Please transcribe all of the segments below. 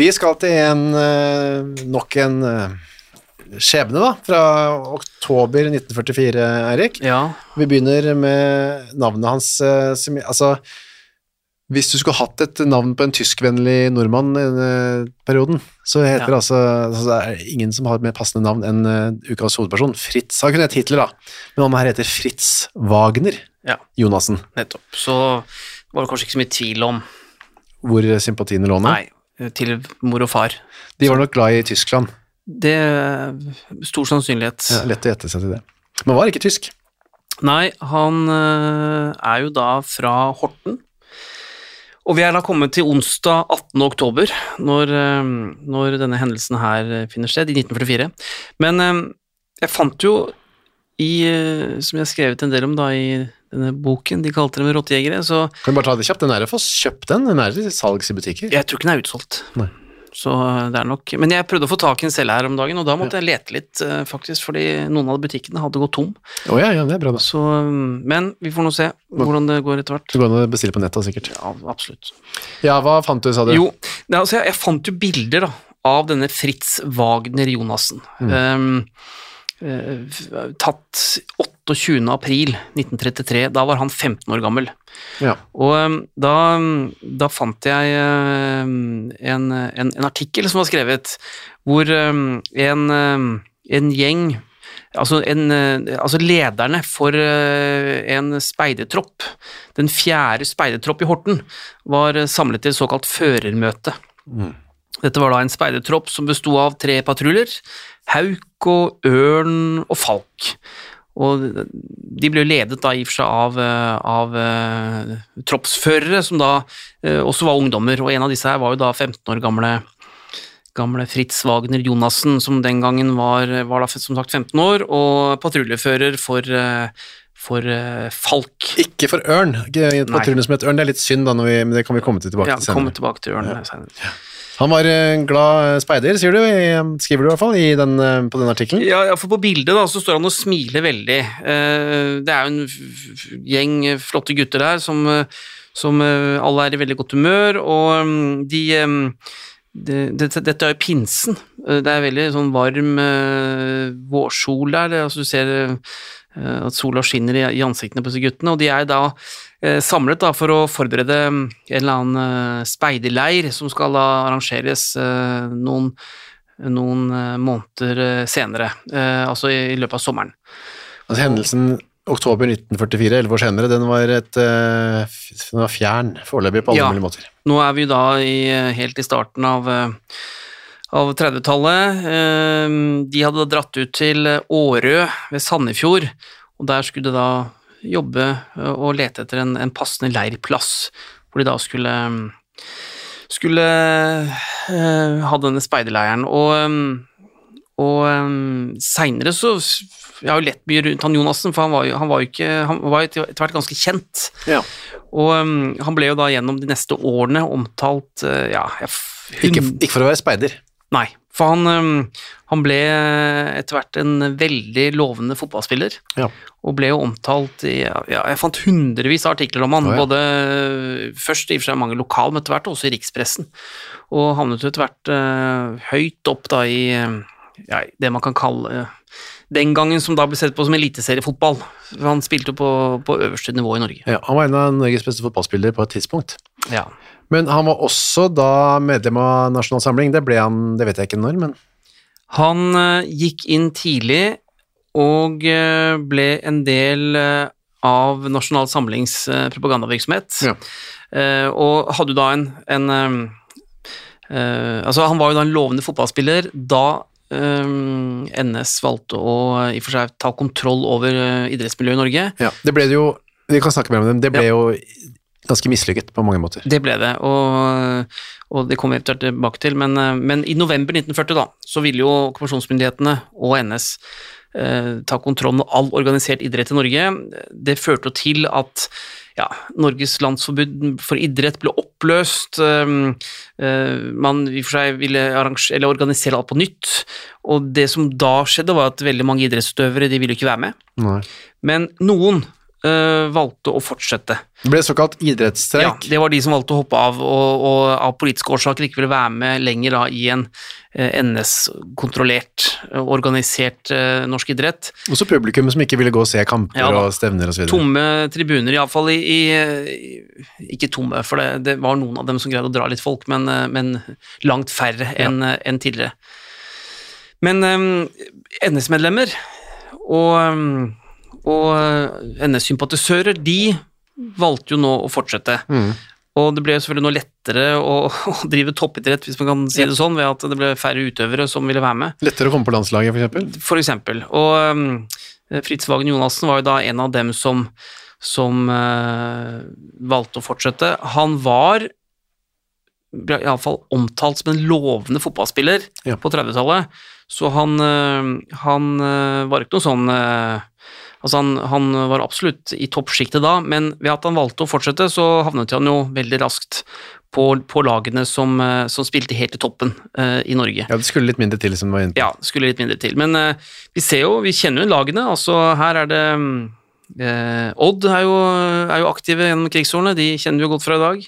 Vi skal til en eh, nok en eh, skjebne, da, fra oktober 1944, Eirik. Ja, Vi begynner med navnet hans eh, som, Altså, hvis du skulle hatt et navn på en tyskvennlig nordmann i denne perioden, så heter Ja. det altså, altså Det er ingen som har et mer passende navn enn ukas hovedperson. Fritz. Han kunne hett Hitler, da, men han her heter Fritz Wagner ja, Jonassen. nettopp. Så var det kanskje ikke så mye tvil om Hvor sympatiene lå. Nei, til mor og far. De var nok glad i Tyskland. Det stor sannsynlighet. Ja, lett å gjette seg til det. Men var ikke tysk. Nei, han eh, er jo da fra Horten. Og vi er da kommet til onsdag 18. oktober, når, eh, når denne hendelsen her finner sted, i 1944. Men eh, jeg fant jo i, eh, som jeg har skrevet en del om da i denne boken, de kalte dem rottejegere, så Kan vi bare ta det kjapt? Den er å få kjøpt den. Den er til salgs i butikker. jeg tror ikke den er utsolgt. Nei. Så eh, det er nok Men jeg prøvde å få tak i en selv her om dagen, og da måtte jeg lete litt, eh, faktisk, fordi noen av butikkene hadde gått tom. Oh, ja, ja, det er bra, da. Så, mm, men vi får nå se hvordan det går etter hvert. Det går an å bestille på nettet, sikkert. Ja, absolutt. Ja, hva fant du, sa du? Jo, er altså, jeg, jeg fant jo bilder da, av denne Fritz Wagner Jonassen. Um, eh, f- tatt 28. april 1933. Da var han 15 år gammel. Ja. Og um, da, da fant jeg um, en, en, en artikkel som var skrevet, hvor en, en gjeng Altså, en, altså lederne for en speidertropp, den fjerde speidertropp i Horten, var samlet til et såkalt førermøte. Dette var da en speidertropp som besto av tre patruljer, hauk og ørn og falk. Og de ble ledet da i og for seg av, eh, av uh, troppsførere, som da uh, også var ungdommer, og en av disse her var jo da 15 år gamle, gamle Fritz Wagner Jonassen, som den gangen var, var da som sagt 15 år, og patruljefører for, uh, for Falk. Ikke for ørn. Patruljen som heter ørn, det er litt synd, da, vi, men det kan vi komme til tilbake Ja, til komme tilbake til Ørn senere. Han var en glad speider, sier du, skriver du i hvert fall, i den, eh, på den artikkelen. Ja, for på bildet da, så står han og smiler veldig. Eh, Det er jo en gjeng flotte gutter der som, eh, som eh, alle er i veldig godt humør, og mm, de eh, det, dette, dette er jo pinsen. Eh, Det er veldig sånn varm eh, vårsol der. Altså, du ser eh, at sola skinner i, i ansiktene på disse guttene, og de er da eh, samlet da, for å forberede en eller annen eh, speiderleir som skal da arrangeres eh, noen noen eh, måneder eh, senere, eh, altså i, løpet av sommeren. Altså Hendelsen oktober 1944, elleve år senere, den var, et, eh, den var fjern foreløpig på alle Ja. mulige måter. Nå er vi da i, eh, helt i starten av, eh, av 30-tallet. Eh, De hadde dratt ut til Årø ved Sandefjord, og der skulle det da jobbe eh, og lete etter en, en passende leirplass, hvor de da skulle skulle uh, ha denne speiderleiren. Og, eh, og um, seinere så Jeg har jo lett mye rundt han Jonassen, for han var jo, han var jo ikke Han var etter hvert ganske kjent. Ja. Og um, han ble jo da gjennom de neste årene omtalt uh, ja, hun, Ikke, ikke for å være speider. Nei, for han, um, han ble etter hvert en veldig lovende fotballspiller, Ja. og ble jo omtalt i ja, Jeg fant hundrevis av artikler om han, oh, ja. både først i og for seg mange lokale, men etter hvert også i rikspressen, og havnet etter hvert uh, høyt opp da i eh, ja, det man kan kalle den gangen som da ble sett på som eliteseriefotball. Han spilte på, på øverste nivå i Norge. Ja, han var en av Norges beste fotballspillere på et tidspunkt. Ja. Men han var også da medlem av Nasjonal Samling. Det ble han, det vet jeg ikke når, men Han eh, gikk inn tidlig og eh, ble en del eh, av Nasjonal Samlings propagandavirksomhet. Ja. Og hadde jo da en, en eh, Altså, han var jo da en lovende fotballspiller da NS valgte å eh, i og for seg ta kontroll over eh, idrettsmiljøet i Norge. ja, det ble det jo Vi kan snakke mer om dem. det ble jo ganske mislykket på mange måter. Det ble det, og, og det kommer vi eventuelt tilbake til. Men, eh, men i november 1940 da, så ville jo okkupasjonsmyndighetene og NS eh, ta kontroll med all organisert idrett i Norge. Det førte jo til at ja, Norges landsforbund for idrett ble oppløst. eh, eh, man i og for seg ville organisere alt på nytt. Og det som da skjedde, var at veldig mange idrettsutøvere de ville ikke være med. Nei. Men noen valgte å fortsette. Det ble såkalt Ja, det var de som valgte å hoppe av, og, og av politiske årsaker ikke ville være med lenger da, i en eh, NS-kontrollert, eh, organisert eh, norsk idrett. Også publikum som ikke ville gå og se kamper Ja og stevner osv. Tomme tribuner, iallfall i, i, i Ikke tomme, for det, det var noen av dem som greide å dra litt folk, men, eh, men langt færre enn eh, en tidligere. Men um, NS-medlemmer og, eh, og eh, NS-sympatisører, de valgte jo nå å fortsette. Mm. Og det ble selvfølgelig noe lettere å, å drive toppidrett, hvis man kan si det sånn, ved at det ble færre utøvere som ville være med, Lettere å komme på landslaget, for eksempel. for eksempel. Og um, Fritz Wagen Jonassen var jo da en av dem som, som uh, valgte å fortsette. Han var iallfall omtalt som en lovende fotballspiller Ja. på 30-tallet, så han, uh, han uh, var ikke noe sånn Altså han, han var absolutt i toppsjiktet da, men ved at han valgte å fortsette, så havnet han jo veldig raskt på, på lagene som, eh, som spilte helt i toppen uh, i Norge. Ja, det skulle litt mindre til, som du var inne på. Ja, skulle litt mindre til. Men uh, vi ser jo, vi kjenner jo lagene. Altså her er det eh, Odd er jo, er jo aktive gjennom krigsårene, de kjenner vi jo godt fra i dag.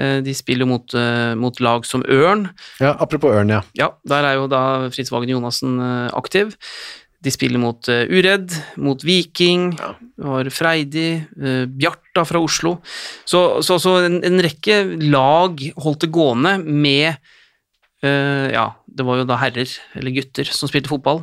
Eh, de spiller mot, eh, mot lag som Ørn. Ja, apropos Ørn, ja. Ja, der er jo da Fritz Wagen Jonassen aktiv. De spiller mot eh, Uredd, mot Viking, ja. har Freidi, uh, Bjarta fra Oslo. Så, så, så en, en rekke lag holdt det gående med uh, Ja, det var jo da herrer, eller gutter, som spilte fotball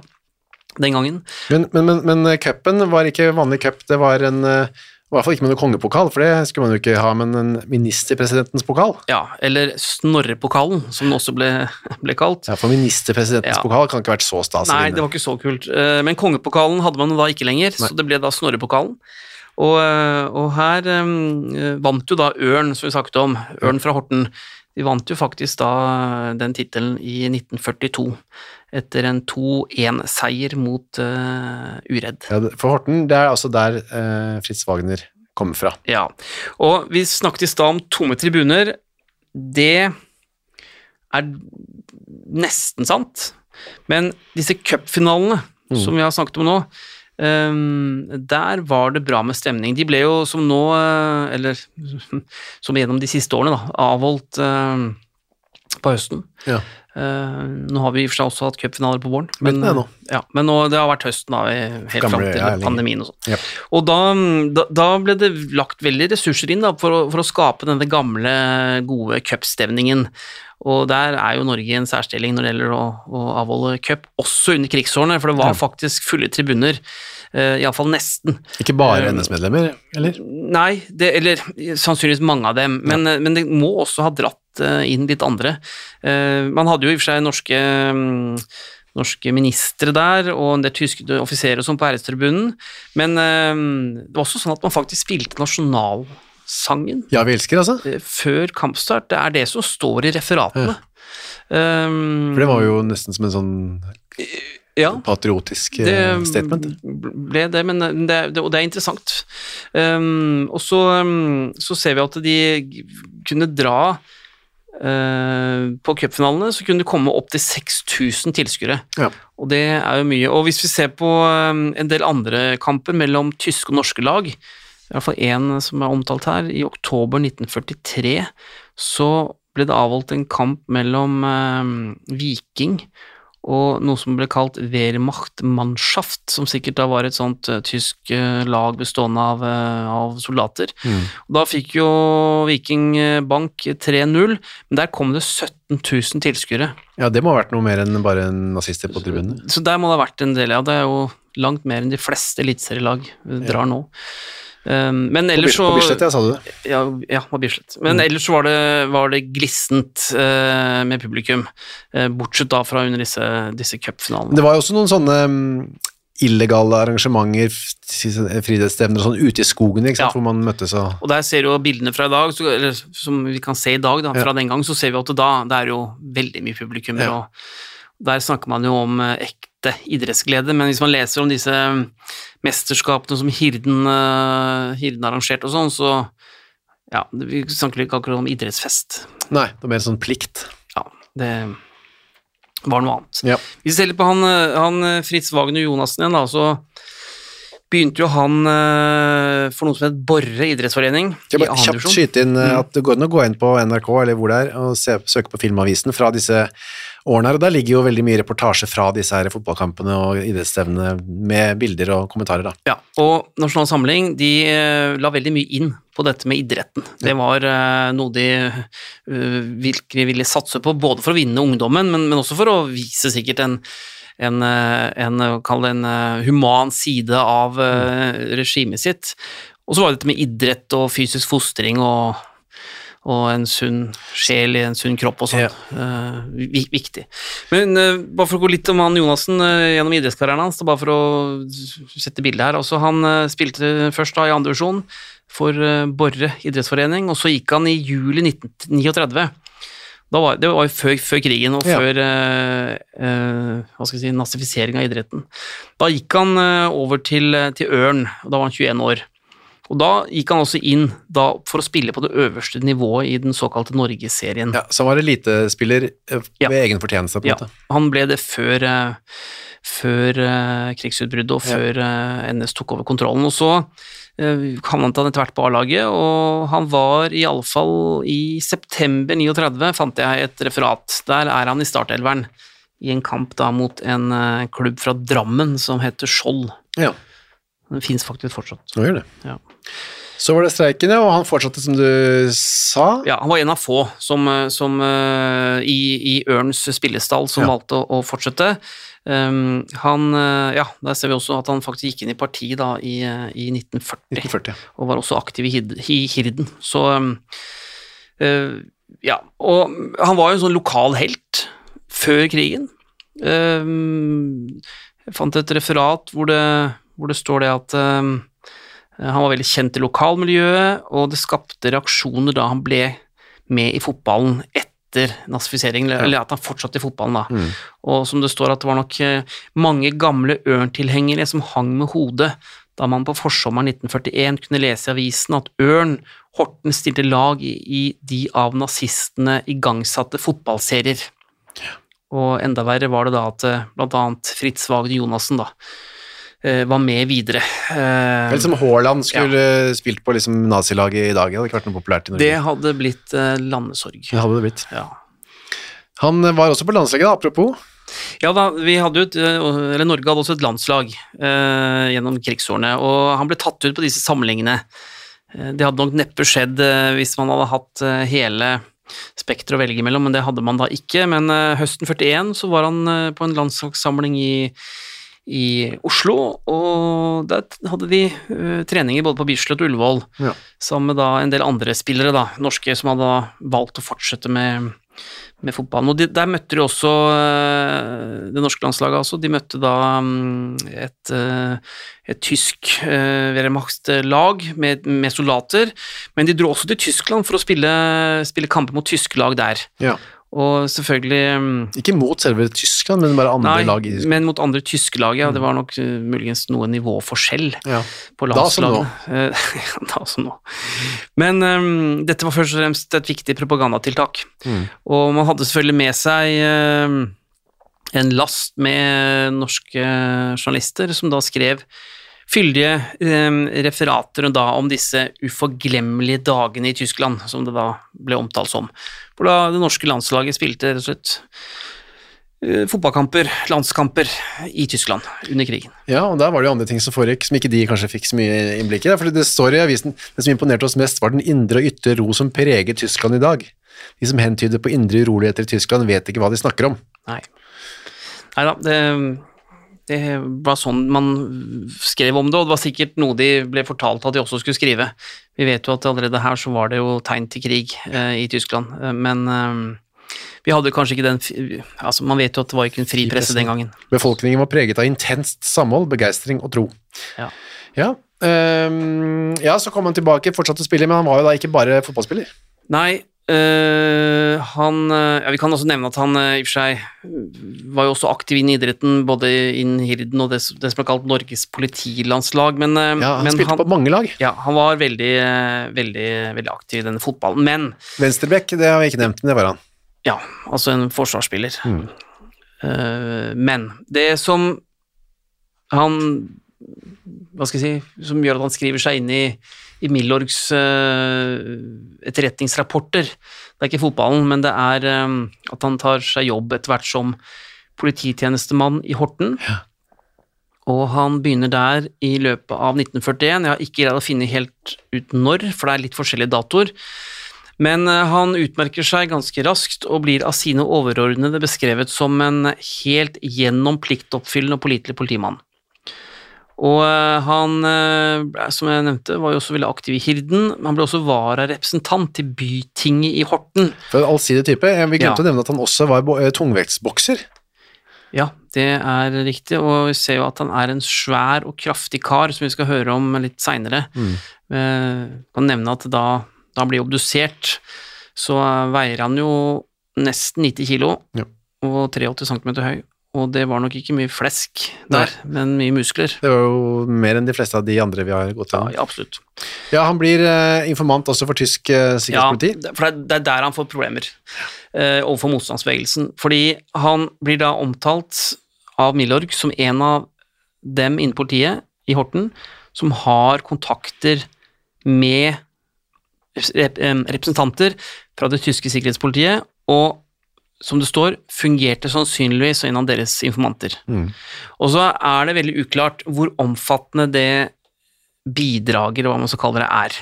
den gangen. Men, men, men, men eh, cupen var ikke vanlig cup, det var en eh, I hvert fall ikke med noen kongepokal, for det skulle man jo ikke ha, men en ministerpresidentens pokal. Ja, eller Snorrepokalen, som den også ble, ble kalt. Ja, For ministerpresidentens Ja. pokal kan ikke ha vært så stas Nei, det var ikke så kult. Eh, Men kongepokalen hadde man da ikke lenger, Nei. så det ble da Snorrepokalen. Og, eh, og her um, vant jo da Ørn, som vi snakket om, Ørn fra Horten. De vant jo faktisk da den tittelen i 1942, etter en 2-1-seier mot uh, Uredd. Ja, for Horten, det er altså der uh, Fritz Wagner kommer fra. Ja, og vi snakket i stad om tomme tribuner. Det er nesten sant, men disse cupfinalene som vi har snakket om nå, der var det bra med stemning. De ble jo som nå, eh, eller som gjennom de siste årene, da, avholdt eh, på høsten. Ja. Eh, nå har vi i og for seg også hatt cupfinaler på våren, men, det nå. ja, men nå, det har vært høsten da, helt fram til pandemien og sånn. Ja. Og da, da, da ble det lagt veldig ressurser inn da, for, å, for å skape denne gamle, gode cupstevningen. Og der er jo Norge i en særstilling når det gjelder å, å avholde cup, også under krigsårene, for det var Ja. faktisk fulle tribuner, uh, iallfall nesten. Ikke bare Eh, NS-medlemmer, eller? Nei, det, eller sannsynligvis mange av dem, men, ja. men det må også ha dratt eh, inn litt andre. Eh, man hadde jo i og for seg norske, mm, norske ministre der, og en del tyske offiserer sånn på ærestribunen, men øh, det var også sånn at man faktisk spilte nasjonalsangen Ja, vi elsker, altså. eh, før kampstart. Det er det som står i referatene. Um, For det var jo nesten som en sånn ja. patriotisk det statement. ble det, men det, det, og det er interessant. Um, og så, um, så ser vi at de kunne dra uh, På cupfinalene så kunne det komme opp til 6000 tilskuere. Ja. Og det er jo mye. Og hvis vi ser på um, en del andre kamper mellom tyske og norske lag, i hvert fall én som er omtalt her, i oktober 1943 så ble det avholdt en kamp mellom eh, Viking og noe som ble kalt Wehrmachtmannschaft, som sikkert da var et sånt uh, tysk uh, lag bestående av, uh, av soldater. Og Da fikk jo Viking Bank 3-0, men der kom det 17 000 tilskuere. Ja, det må ha vært noe mer enn bare nazister på tribunene. Så der må det ha vært en del, ja. Det er jo langt mer enn de fleste eliteserielag drar drar nå. Um, men ellers så På Bislett, ja, sa du det? Ja, ja på Bislett. Men ellers så var det, var det glissent uh, med publikum, uh, bortsett da fra under disse, disse cupfinalene. Det var jo også noen sånne um, illegale arrangementer, f- friidrettsstevner og sånn, ute i skogen, ikke sant, Ja. hvor man møttes og Og der ser du jo bildene fra i dag, så, eller som vi kan se i dag, da, fra den gang, så ser vi at det da det er jo veldig mye publikum. Ja. Og der snakker man jo om eh, ekte idrettsglede, men hvis man leser om disse mesterskapene som Hirden, eh, Hirden arrangerte og sånn, så ja, vi snakker ikke akkurat om idrettsfest. Nei, det var mer sånn plikt. Ja, det var noe annet. Ja. Hvis vi ser litt på han, eh, han eh, Fritz Wagner Jonassen igjen, da, så begynte jo han for noe som het Borre idrettsforening Skal bare kjapt skyte inn Mm. at det går an å gå inn på NRK eller hvor det er, og se, søke på Filmavisen fra disse årene her, og der ligger jo veldig mye reportasje fra disse her fotballkampene og idrettsstevnene med bilder og kommentarer da. Ja, og Nasjonal Samling de eh, la veldig mye inn på dette med idretten. Det var eh, noe de eh, virkelig ville satse på, både for å vinne ungdommen, men, men også for å vise sikkert en en, en, en human side av regimet sitt. Og så var det dette med idrett og fysisk fostring og, og en sunn sjel i en sunn kropp og sånn. Ja. Uh, viktig. Men uh, bare for å gå litt om han Jonassen uh, gjennom idrettskarrieren hans, bare for å sette bildet her. Også, han spilte først da i andre divisjon for Borre idrettsforening, og så gikk han i juli 1939. Da var, det var jo før, før krigen og Ja. før hva skal jeg si, nazifisering av idretten. Da gikk han over til, til Ørn, og da var han 21 år. Og da gikk han også inn da, for å spille på det øverste nivået i den såkalte Norgesserien. Ja, så han var elitespiller ved Ja. egen fortjeneste på en Ja, måte. han ble det før, eh, før eh, krigsutbruddet og før ja. NS tok over kontrollen. Og så eh, havnet han etter hvert på A-laget, og han var i alle fall i september 39, fant jeg et referat. Der er han i startelveren i en kamp da mot en eh, klubb fra Drammen som heter Skjold. Ja, Den fins faktisk fortsatt. nå gjør det. Ja. Så var det streiken, ja, og han fortsatte som du sa. Ja, han var en av få som, eh, som eh, i, i Ørns spillestall som Ja. valgte å, å fortsette. Um, han, eh, ja, der ser vi også at han faktisk gikk inn i parti da i, i 1940, 1940. og var også aktiv i, Hid- i Hirden. Så um, uh, ja, og han var jo en sånn lokal helt før krigen. Um, jeg fant et referat hvor det, hvor det står det at han var veldig kjent i lokalmiljøet, og det skapte reaksjoner da han ble med i fotballen etter nazifiseringen, eller, at han fortsatte i fotballen da. Mm. Og som det står at det var nok eh, mange gamle Ørn-tilhengere som hang med hodet da man på forsommeren 1941 kunne lese i avisen at Ørn Horten stilte lag i, i de av nazistene igangsatte fotballserier. Og enda verre var det da at bl.a. blant annet Fritz Wagner Jonassen da eh, var med videre. Uh, Vel som Haaland skulle spilt på liksom nazilaget i dag, det hadde ikke vært noe populært i Norge. Det hadde blitt eh, landesorg. Det hadde det blitt. Ja. Han var også på landslaget, da, apropos. Ja da, vi hadde ut, et, eh, eller Norge hadde også et landslag uh, gjennom krigsårene, og han ble tatt ut på disse samlingene. Eh, det hadde nok neppe skjedd eh, hvis man hadde hatt eh, hele spekteret å velge mellom, men det hadde man da ikke. Men eh, høsten 41 så var han eh, på en landslagssamling i, i Oslo, og der hadde de uh, treninger både på Bislett og Ullevål, Ja. sammen med da en del andre spillere, da, norske, som hadde valgt å fortsette med med fotballen. Og de, der møtte de også uh, det norske landslaget, altså. De møtte da um, et, uh, et tysk Wehrmacht-lag med, med soldater, men de dro også til Tyskland for å spille, spille kamper mot tyske lag der. Ja. Og selvfølgelig mm, Ikke mot selve Tyskland, men bare andre Nei, lag i Tyskland. men mot andre tyske lag, ja. Det var nok uh, muligens noe nivåforskjell Ja. på Da som nå. da som nå. Men um, dette var først og fremst et viktig propagandatiltak. Mm. Og man hadde selvfølgelig med seg uh, en last med norske journalister som da skrev fyldige eh, referater da om disse uforglemmelige dagene i Tyskland, som det da ble omtalt som. Hvor da det norske landslaget spilte rett og slett eh, fotballkamper, landskamper i Tyskland under krigen. Ja, og der var det jo andre ting som foregikk, som ikke de kanskje fikk så mye innblikk i. For fordi det står i avisen, det som imponerte oss mest var den indre og ytre ro som preger Tyskland i dag. De som hentyder på indre uroligheter i Tyskland vet ikke hva de snakker om. Nei. Neida, det, det var sånn man skrev om det, og det var sikkert noe de ble fortalt at de også skulle skrive. Vi vet jo at allerede her så var det jo tegn til krig eh, i Tyskland, eh, men eh, vi hadde kanskje ikke den Altså, man vet jo at det var ikke en fri presse. den gangen. Befolkningen var preget av intenst samhold, begeistring og tro. Ja. Ja, um, ja, så kom han tilbake, fortsatte å spille, men han var jo da ikke bare fotballspiller. Nei, øh, han øh, Ja, vi kan også nevne at han uh, i og for seg var jo også aktiv i idretten, både innen Hirden og det, det som er kalt Norges politilandslag, men, uh, Ja, han men spilte på mange lag. ja, han var veldig, veldig, veldig aktiv i denne fotballen. Men Venstrebekk, det har vi ikke nevnt, men det var han. ja, altså en forsvarsspiller. Eh, men det som han Hva skal jeg si Som gjør at han skriver seg inn i, i Milorgs eh, etterretningsrapporter. Det er ikke fotballen, men det er eh, at han tar seg jobb etter hvert som polititjenestemann i Horten. Og han begynner der i løpet av 1941. Jeg har ikke greid å finne helt ut når, for det er litt forskjellige datoer. Men eh, han utmerker seg ganske raskt og blir av sine overordnede beskrevet som en helt gjennom pliktoppfyllende og pålitelig politimann. Og eh, han, eh, som jeg nevnte, var jo også veldig aktiv i Hirden. men Han ble også vararepresentant til Bytinget i Horten. For en allsidig type. Eh, Vi glemte Ja. å nevne at han også var tungvektsbokser. Ja, det er riktig, og vi ser jo at han er en svær og kraftig kar, som vi skal høre om litt seinere. Kan nevne at da, da han blir obdusert, så veier han jo nesten 90 kilo Ja. og 83 cm høy, og det var nok ikke mye flesk der, men mye muskler. Det var jo mer enn de fleste av de andre vi har gått Ja, gjennom. ja, absolutt. Ja, han blir eh, informant også for tysk eh, Ja, sikkerhetspoliti. det- for det det er der han får problemer eh, overfor motstandsbevegelsen. Fordi han blir da omtalt av Milorg som en av dem innen politiet i Horten som har kontakter med rep representanter fra det tyske sikkerhetspolitiet, og som det står, fungerte sannsynligvis som en av deres informanter. Mm. Og så er det veldig uklart hvor omfattende det bidraget, eller hva man skal kalle det, er.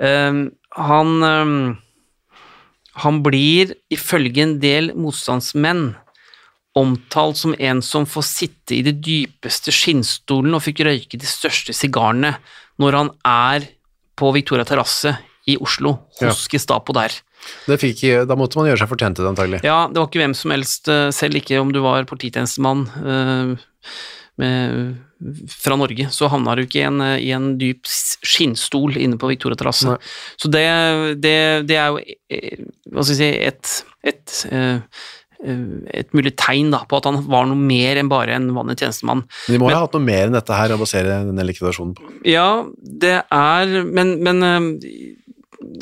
Um, han, um, han blir ifølge en del motstandsmenn omtalt som en som får sitte i de dypeste skinnstolen og fikk røyke de største sigarene når han er på Victoria terrasse i Oslo, hos Gestapo der. Det fikk, da måtte man gjøre seg fortjent til det, antagelig. Ja, det var ikke hvem som helst, eh, selv ikke om du var polititjenestemann eh, fra Norge, så havna du ikke i en, eh, i en dyp skinnstol inne på Victoria-terrassen. Så det, det, det er jo hva skal jeg si, et, et, et mulig tegn da, på at han var noe mer enn bare en vanlig tjenestemann. Men de må ha hatt noe mer enn dette her å basere denne likvidasjonen på. Ja, det er Men, men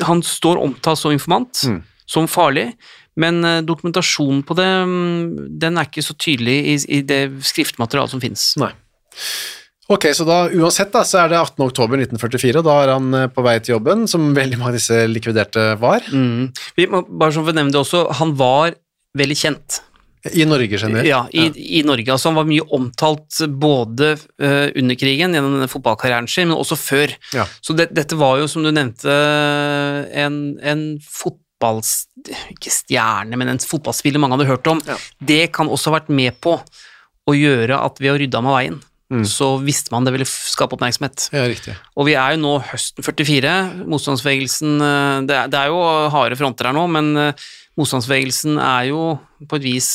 han står omtalt som informant, Mm. som farlig, men eh, dokumentasjonen på det mm, den er ikke så tydelig i, i det skriftmaterialet som finnes. Nei. Ok, så da uansett da, så er det 18. oktober 1944, og da er han eh, på vei til jobben, som veldig mange av disse likviderte var, Mm. Vi må, bare som for å det også, han var veldig kjent. I Norge generelt. Ja, i, i Norge. Altså, han var mye omtalt både uh, under krigen, gjennom denne fotballkarrieren sin, men også før. Ja. Så det, dette var jo, som du nevnte, en, en fotballs... Ikke stjerne, men en fotballspiller mange hadde hørt om. Ja. Det kan også ha vært med på å gjøre at ved å rydde av veien, Mm. så visste man det ville skape oppmerksomhet. Ja, riktig. Og vi er jo nå høsten 44, motstandsbevegelsen eh, Det det er jo harde fronter her nå, men eh, motstandsbevegelsen er jo på et vis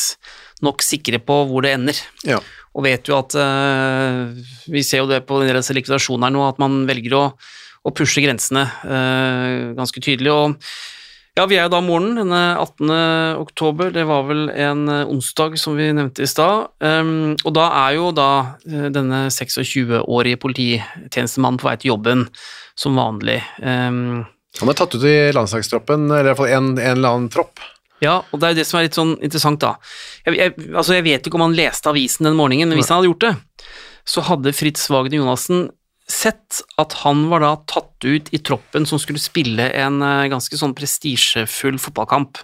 nok sikre på hvor det ender. Ja. Og vet jo at eh, Vi ser jo det på deres likvidasjon her nå, at man velger å, å pushe grensene eh, ganske tydelig. Og ja, vi er jo da morgenen, denne 18. oktober, det var vel en eh, onsdag som vi nevnte i stad, um, og da er jo da denne 26-årige polititjenestemannen på vei til jobben som vanlig. Um, Han er tatt ut i landslagstroppen, eller i hvert fall en, en eller annen tropp. Ja, og det er jo det som er litt sånn interessant, da. Jeg, jeg, altså, jeg vet ikke om han leste avisen den morgenen, men hvis han hadde gjort det, så hadde Fritz Wagner Jonassen sett at han var da tatt ut i troppen som skulle spille en eh, ganske sånn prestisjefull fotballkamp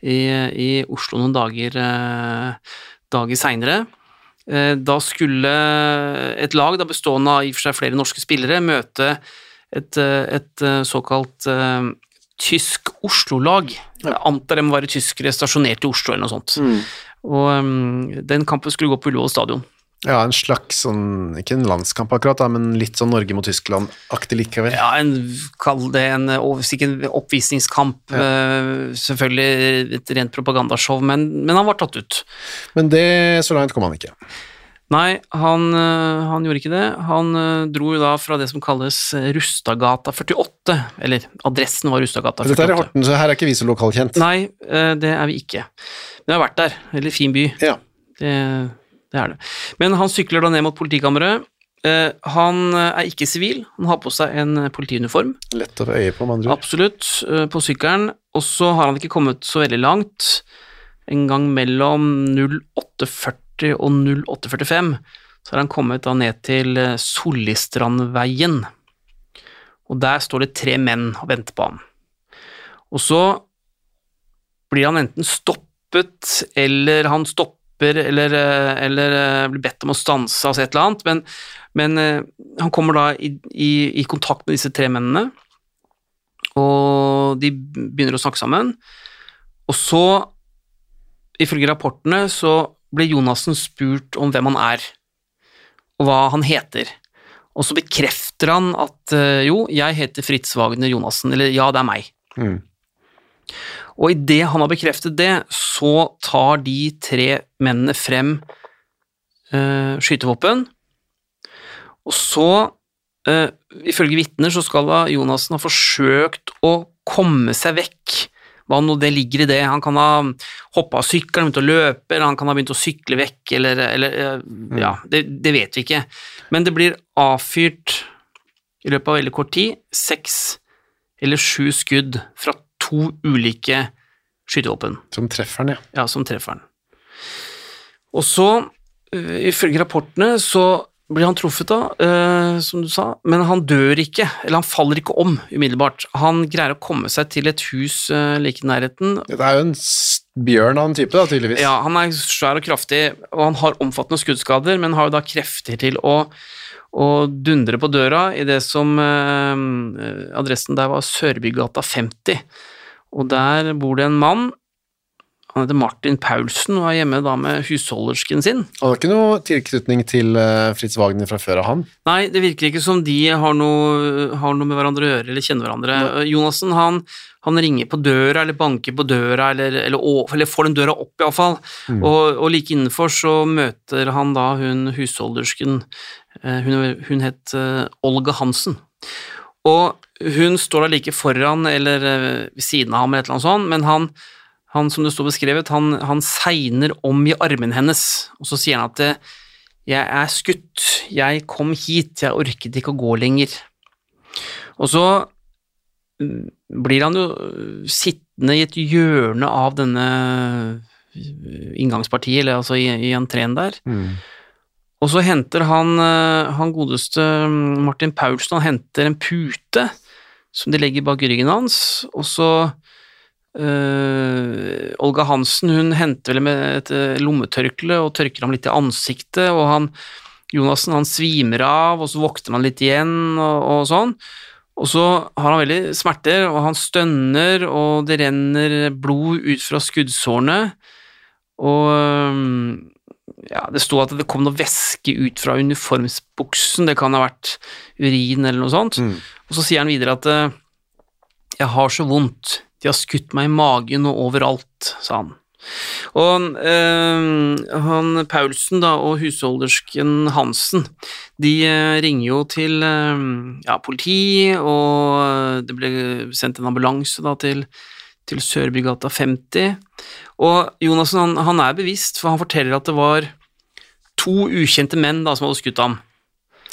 i, i Oslo noen dager, eh, dager seinere. Eh, Da skulle et lag da bestående av i og for seg flere norske spillere møte et, et såkalt tysk Oslo-lag. Jeg antar de må være tyskere stasjonert i Oslo eller noe sånt. Og um, den kampen skulle gå på Ullevål stadion. Ja, en slags sånn, ikke en landskamp akkurat, da, men litt sånn Norge mot Tyskland-aktig likevel. Ja, en, kall det en, en oppvisningskamp. eh, selvfølgelig et rent propagandashow, men, men han var tatt ut. Men det, så langt kom han ikke. Nei, han, eh, han gjorde ikke det. Han eh, dro da fra det som kalles Rustagata 48, eller adressen var Rustagata 48. Dette er i 48. Horten, så her er ikke vi så lokalkjent. Nei, eh, det er vi ikke. Men jeg har vært der. Veldig fin by. Ja. Det, det er det. Men han sykler da ned mot politikammeret. Eh, han eh, er ikke sivil, han har på seg en eh, politiuniform. Lett å få øye på, med andre ord. Absolutt, eh, på sykkelen. Og så har han ikke kommet så veldig langt. En gang mellom 0840 og 0845 så har han kommet da ned til eh, Sollistrandveien. Og der står det tre menn og venter på ham. Og så blir han enten stoppet, eller han stopper, eller, eh, eller eh, blir bedt om å stanse, altså et eller annet. Men, men han kommer da i, i, i kontakt med disse tre mennene, og de begynner å snakke sammen. Og så, ifølge rapportene, så ble Jonassen spurt om hvem han er, og hva han heter. Og så bekrefter han at eh, jo, jeg heter Fritz Wagner Jonassen, eller ja, det er meg. Mm. Og idet han har bekreftet det, så tar de tre mennene frem eh, skytevåpen, og så, uh, ifølge vitner, så skal Jonassen ha forsøkt å komme seg vekk. Hva nå det ligger i det. Han kan ha hoppa av sykkelen, begynt å løpe, eller han kan ha begynt å sykle vekk, eller, eller eh, Ja, det, det vet vi ikke. Men det blir avfyrt i løpet av veldig kort tid seks eller sju skudd fra to ulike skytevåpen Som treffer den, ja. ja, som treffer den. Og så, øh, ifølge rapportene, så blir han truffet da, øh, som du sa, men han dør ikke, eller han faller ikke om umiddelbart. Han greier å komme seg til et hus øh, like i nærheten. Det er jo en bjørn av en type, da, tydeligvis. Ja, han er svær og kraftig, og han har omfattende skuddskader, men har jo da krefter til å, å dundre på døra i det som øh, Adressen der var Sørbygata 50, og der bor det en mann han heter Martin Paulsen og er hjemme da med husholdersken sin. Og det er ikke noe tilknytning til eh, Fritz Wagner fra før av han. Nei, det virker ikke som de har noe, har noe med hverandre å gjøre eller kjenner hverandre. Jonassen han, han ringer på døra eller banker på døra eller, eller, eller får den døra opp iallfall. Mm. Og, og like innenfor så møter han da hun husholdersken, eh, hun, hun het eh, Olga Hansen. Og hun står da like foran eller eh, ved siden av ham eller et eller annet sånt, men han, han som det står beskrevet, han, han segner om i armen hennes, og så sier han at jeg er skutt, jeg kom hit, jeg orket ikke å gå lenger. Og så mm, blir han jo øh, sittende i et hjørne av denne øh, inngangspartiet, eller altså i, i entreen der. Og så henter han, øh, han godeste mm, Martin Paulsen, han henter en pute som de legger bak ryggen hans, og så øh, Olga Hansen hun henter vel med et øh, lommetørkle og tørker ham litt i ansiktet, og han Jonassen han svimer av, og så våkner han litt igjen, og, og sånn. Og så har han veldig smerter, og han stønner, og det renner blod ut fra skuddsårene. Og ja, det sto at det kom noe væske ut fra uniformsbuksen, det kan ha vært urin eller noe sånt. Og så sier han videre at jeg har så vondt, de har skutt meg i magen og overalt, sa han. Og øh, han Paulsen da, og husholdersken Hansen, de øh, ringer jo til øh, ja, politi, og det ble sendt en ambulanse da til, til Sørbygata 50. Og Jonassen han, han er bevisst, for han forteller at det var to ukjente menn da som hadde skutt ham.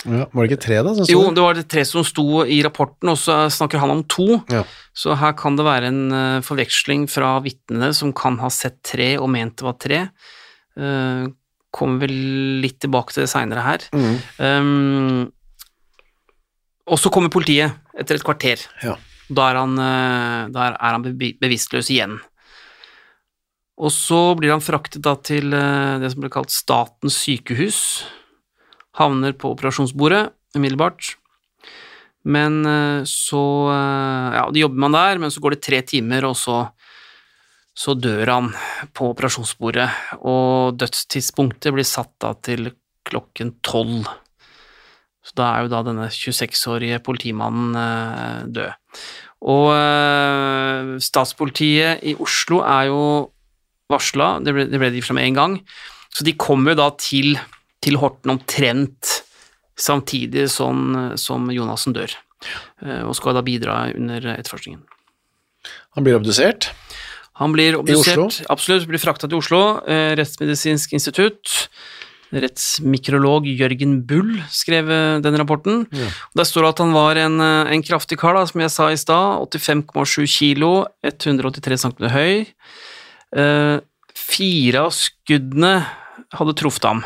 Ja, var det ikke tre, da? Jo, det var det tre som sto i rapporten, og så snakker han om to. Ja. Så her kan det være en eh, forveksling fra vitnene som kan ha sett tre og ment det var tre. Uh, kommer vel litt tilbake til det seinere her. Mm. Um, og så kommer politiet etter et kvarter. Ja. Da er han, eh, da er han bevisstløs igjen. Og så blir han fraktet da til eh, det som ble kalt Statens sykehus. Havner på operasjonsbordet umiddelbart. Men eh, så eh, Ja, det jobber man der, men så går det tre timer, og så, så dør han på operasjonsbordet. Og dødstidspunktet blir satt da til klokken tolv. Så da er jo da denne 26-årige politimannen eh, død. Og statspolitiet i Oslo er jo varsla, det ble, de for seg med en gang, så de kommer jo da til, til Horten omtrent samtidig som, som Jonassen dør, eh, og skal da bidra under etterforskningen. Han blir obdusert. Han blir obdusert, absolutt, blir frakta til Oslo, eh, Rettsmedisinsk institutt. Rettsmikrolog Jørgen Bull skrev eh, den rapporten. Ja. Der står det at han var en, en kraftig kar, da, som jeg sa i stad. 85,7 kilo, 183 cm høy. Eh, fire av skuddene hadde truffet ham.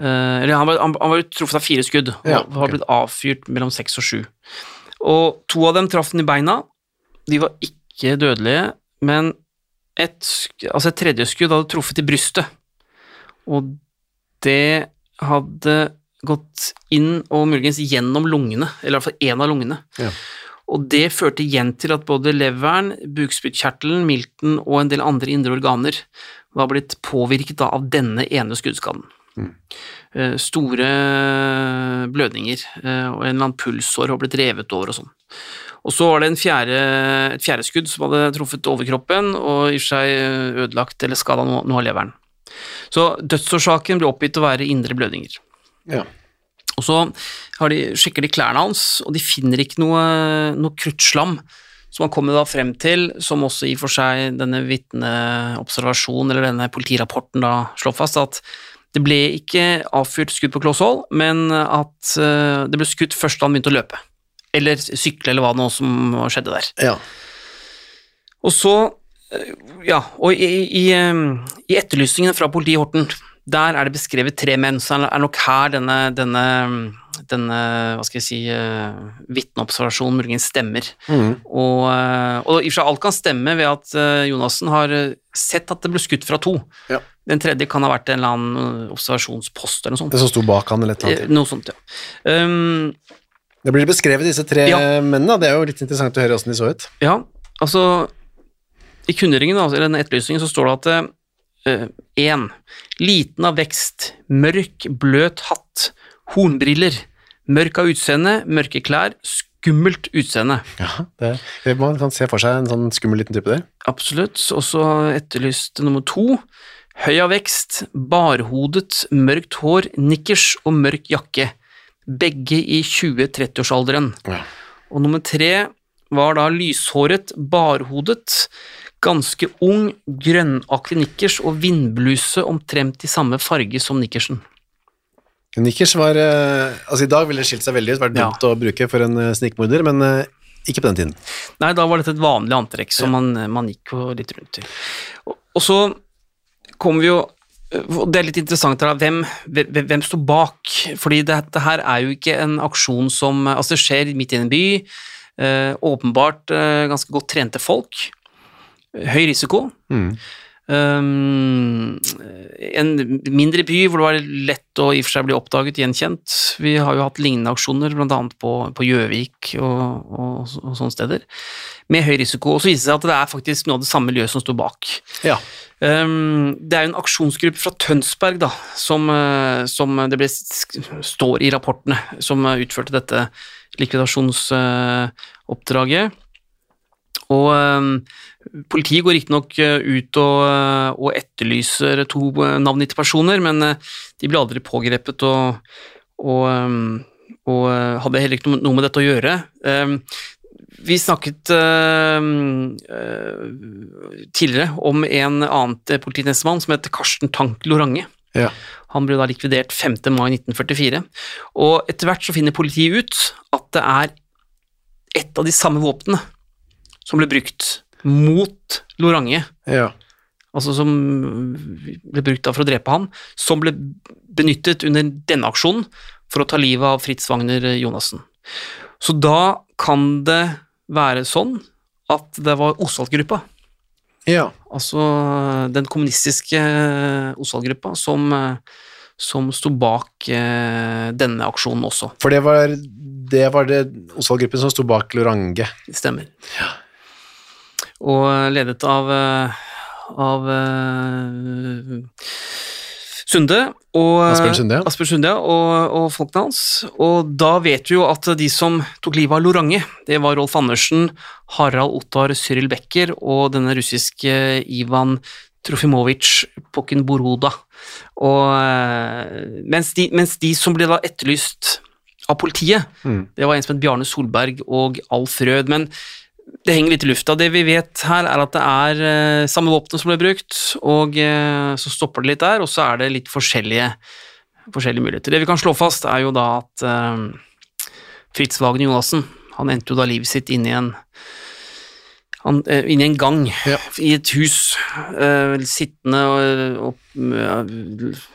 Eh, eller han var, han, han var jo truffet av fire skudd, og Ja, har blitt avfyrt mellom seks og sju. Og to av dem traff den i beina. De var ikke dødelige, men et, altså et tredje skudd hadde truffet i brystet. Og det hadde gått inn og muligens gjennom lungene, eller i hvert fall én av lungene. Ja. Og det førte igjen til at både leveren, bukspyttkjertelen, milten og en del andre indre organer var blitt påvirket av denne ene skuddskaden. Eh, Store blødninger, eh, og en eller annen pulsår har blitt revet over og sånn. Og så var det en fjerde, et fjerde skudd som hadde truffet overkroppen og i og for seg eh, ødelagt eller skada noe, av leveren. Så dødsårsaken ble oppgitt å være indre blødninger. Ja. Og så har de, sjekker de klærne hans, og de finner ikke noe, noe kruttslam, som han kommer da frem til, som også i og for seg denne vitneobservasjonen, eller denne politirapporten da slår fast, at det ble ikke avfyrt skudd på kloss hold, men at eh, det ble skutt først da han begynte å løpe. Eller sykle, eller hva nå som skjedde der. ja. Og så, eh, ja, og i, i, eh, i etterlysningene fra politiet i Horten, der er det beskrevet tre menn, så er nok her denne, denne, denne hva skal jeg si, uh, vitneobservasjonen muligens stemmer. Mm. Og, og i og for seg alt kan stemme ved at uh, Jonassen har sett at det ble skutt fra to. Ja. Den tredje kan ha vært en eller annen eh, observasjonspost eller noe sånt. Det som sto bak han eller et eller Eh, annet. Noe sånt, ja. Um, Det blir beskrevet disse tre Ja. mennene, det er jo litt interessant å høre hvordan de så ut. Ja, altså I kunngjøringen, altså, eller den etterlysningen, så står det at én liten av vekst, mørk, bløt hatt, hornbriller, mørk av utseende, mørke klær, skummelt utseende. Ja, det, Man kan se for seg en sånn skummel liten type der. Absolutt. Og så etterlyst nummer to. Høy av vekst, barhodet, mørkt hår, nikkers og mørk jakke. Begge i 20-30-årsalderen. Ja. Og nummer tre var da lyshåret, barhodet, ganske ung, grønnaktig nikkers og vindbluse omtrent i samme farge som nikkersen. Nikkers var eh, Altså, i dag ville det skilt seg veldig ut, vært Ja. å bruke for en eh, snikmorder, men eh, ikke på den tiden. Nei, da var dette et vanlig antrekk som man, man gikk litt rundt i. Og, og så kommer vi jo Det er litt interessant her, hvem, hvem, står bak? Fordi dette her er jo ikke en aksjon som Altså, det skjer midt i en by. Eh, åpenbart eh, ganske godt trente folk. Høy risiko. Mm. Um, en mindre by hvor det var lett å i og for seg bli oppdaget, gjenkjent. Vi har jo hatt lignende aksjoner, bl.a. på på Gjøvik og, og, og sånne steder, med høy risiko. Og så viser det seg at det er faktisk noe av det samme miljøet som står bak. Ja. Um, det er jo en aksjonsgruppe fra Tønsberg da, som, eh, som det ble, står i rapportene, som utførte dette likvidasjonsoppdraget. Og um, politiet går riktignok uh, ut og, uh, og etterlyser to uh, navngitte personer, men de ble aldri pågrepet og, og, og hadde heller ikke noe, med dette å gjøre. Vi snakket tidligere om en annen polititjenestemann som heter Karsten Tank Lorange. ja. Han ble da likvidert 5. mai 1944, og etter hvert så finner politiet ut at det er et av de samme våpnene som ble brukt mot Lorange, ja. altså som ble brukt for å drepe han, som ble benyttet under denne aksjonen for å ta livet av Fritz Wagner Jonassen. Så da kan det være sånn at det var Osvald-gruppa, Ja. altså den kommunistiske Osvald-gruppa, som, eh, som sto bak eh, denne aksjonen også. For det var det, var det Osvald-gruppen som sto bak Lorange. Stemmer. Og ledet av, eh, av eh, Sunde og Asbjørn Sunde, ja. Asbjørn Sunde, og, og folkene hans. Og da vet vi jo at de som tok livet av Lorange, det var Rolf Andersen, Harald Ottar Cyril Becker og denne russiske Ivan Trofimovic Pokkenboroda. Og eh, mens de, mens de som ble da etterlyst av politiet, Mm. det var en som het Bjarne Solberg og Alf Rød, men det henger litt i lufta. Det vi vet her, er at det er eh, samme våpenet som ble brukt, og eh, så stopper det litt der, og så er det litt forskjellige, forskjellige muligheter. Det vi kan slå fast, er jo da at eh, Fritz Wagen Jonassen, han endte jo da livet sitt inni en han, inn i en gang Ja. i et hus, uh, sittende opp,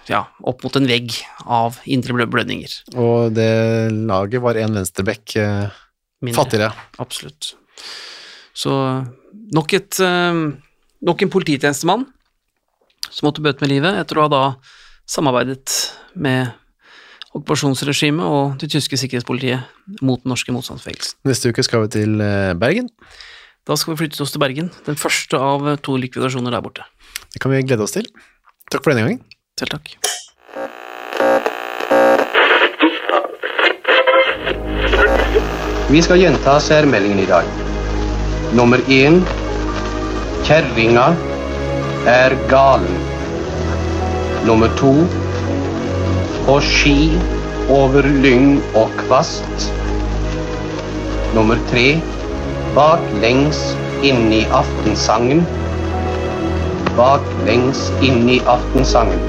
ja, opp mot en vegg av indre blødninger. Og det laget var en venstrebekk uh, fattigere. Absolutt. Så nok et eh, Nok en polititjenestemann som måtte bøte med livet etter å ha da samarbeidet med okkupasjonsregimet og det tyske sikkerhetspolitiet mot den norske motstandsbevegelsen. Neste uke skal vi til eh, Bergen. Da skal vi flytte oss til Bergen, den første av to likvidasjoner der borte. Det kan vi glede oss til. Takk for denne gangen. Selv takk. Vi skal gjenta særmeldingen i dag. Nummer én Kjerringa er galen. Nummer to På ski over lyng og kvast. Nummer tre Baklengs inn i aftensangen. Baklengs inn i aftensangen.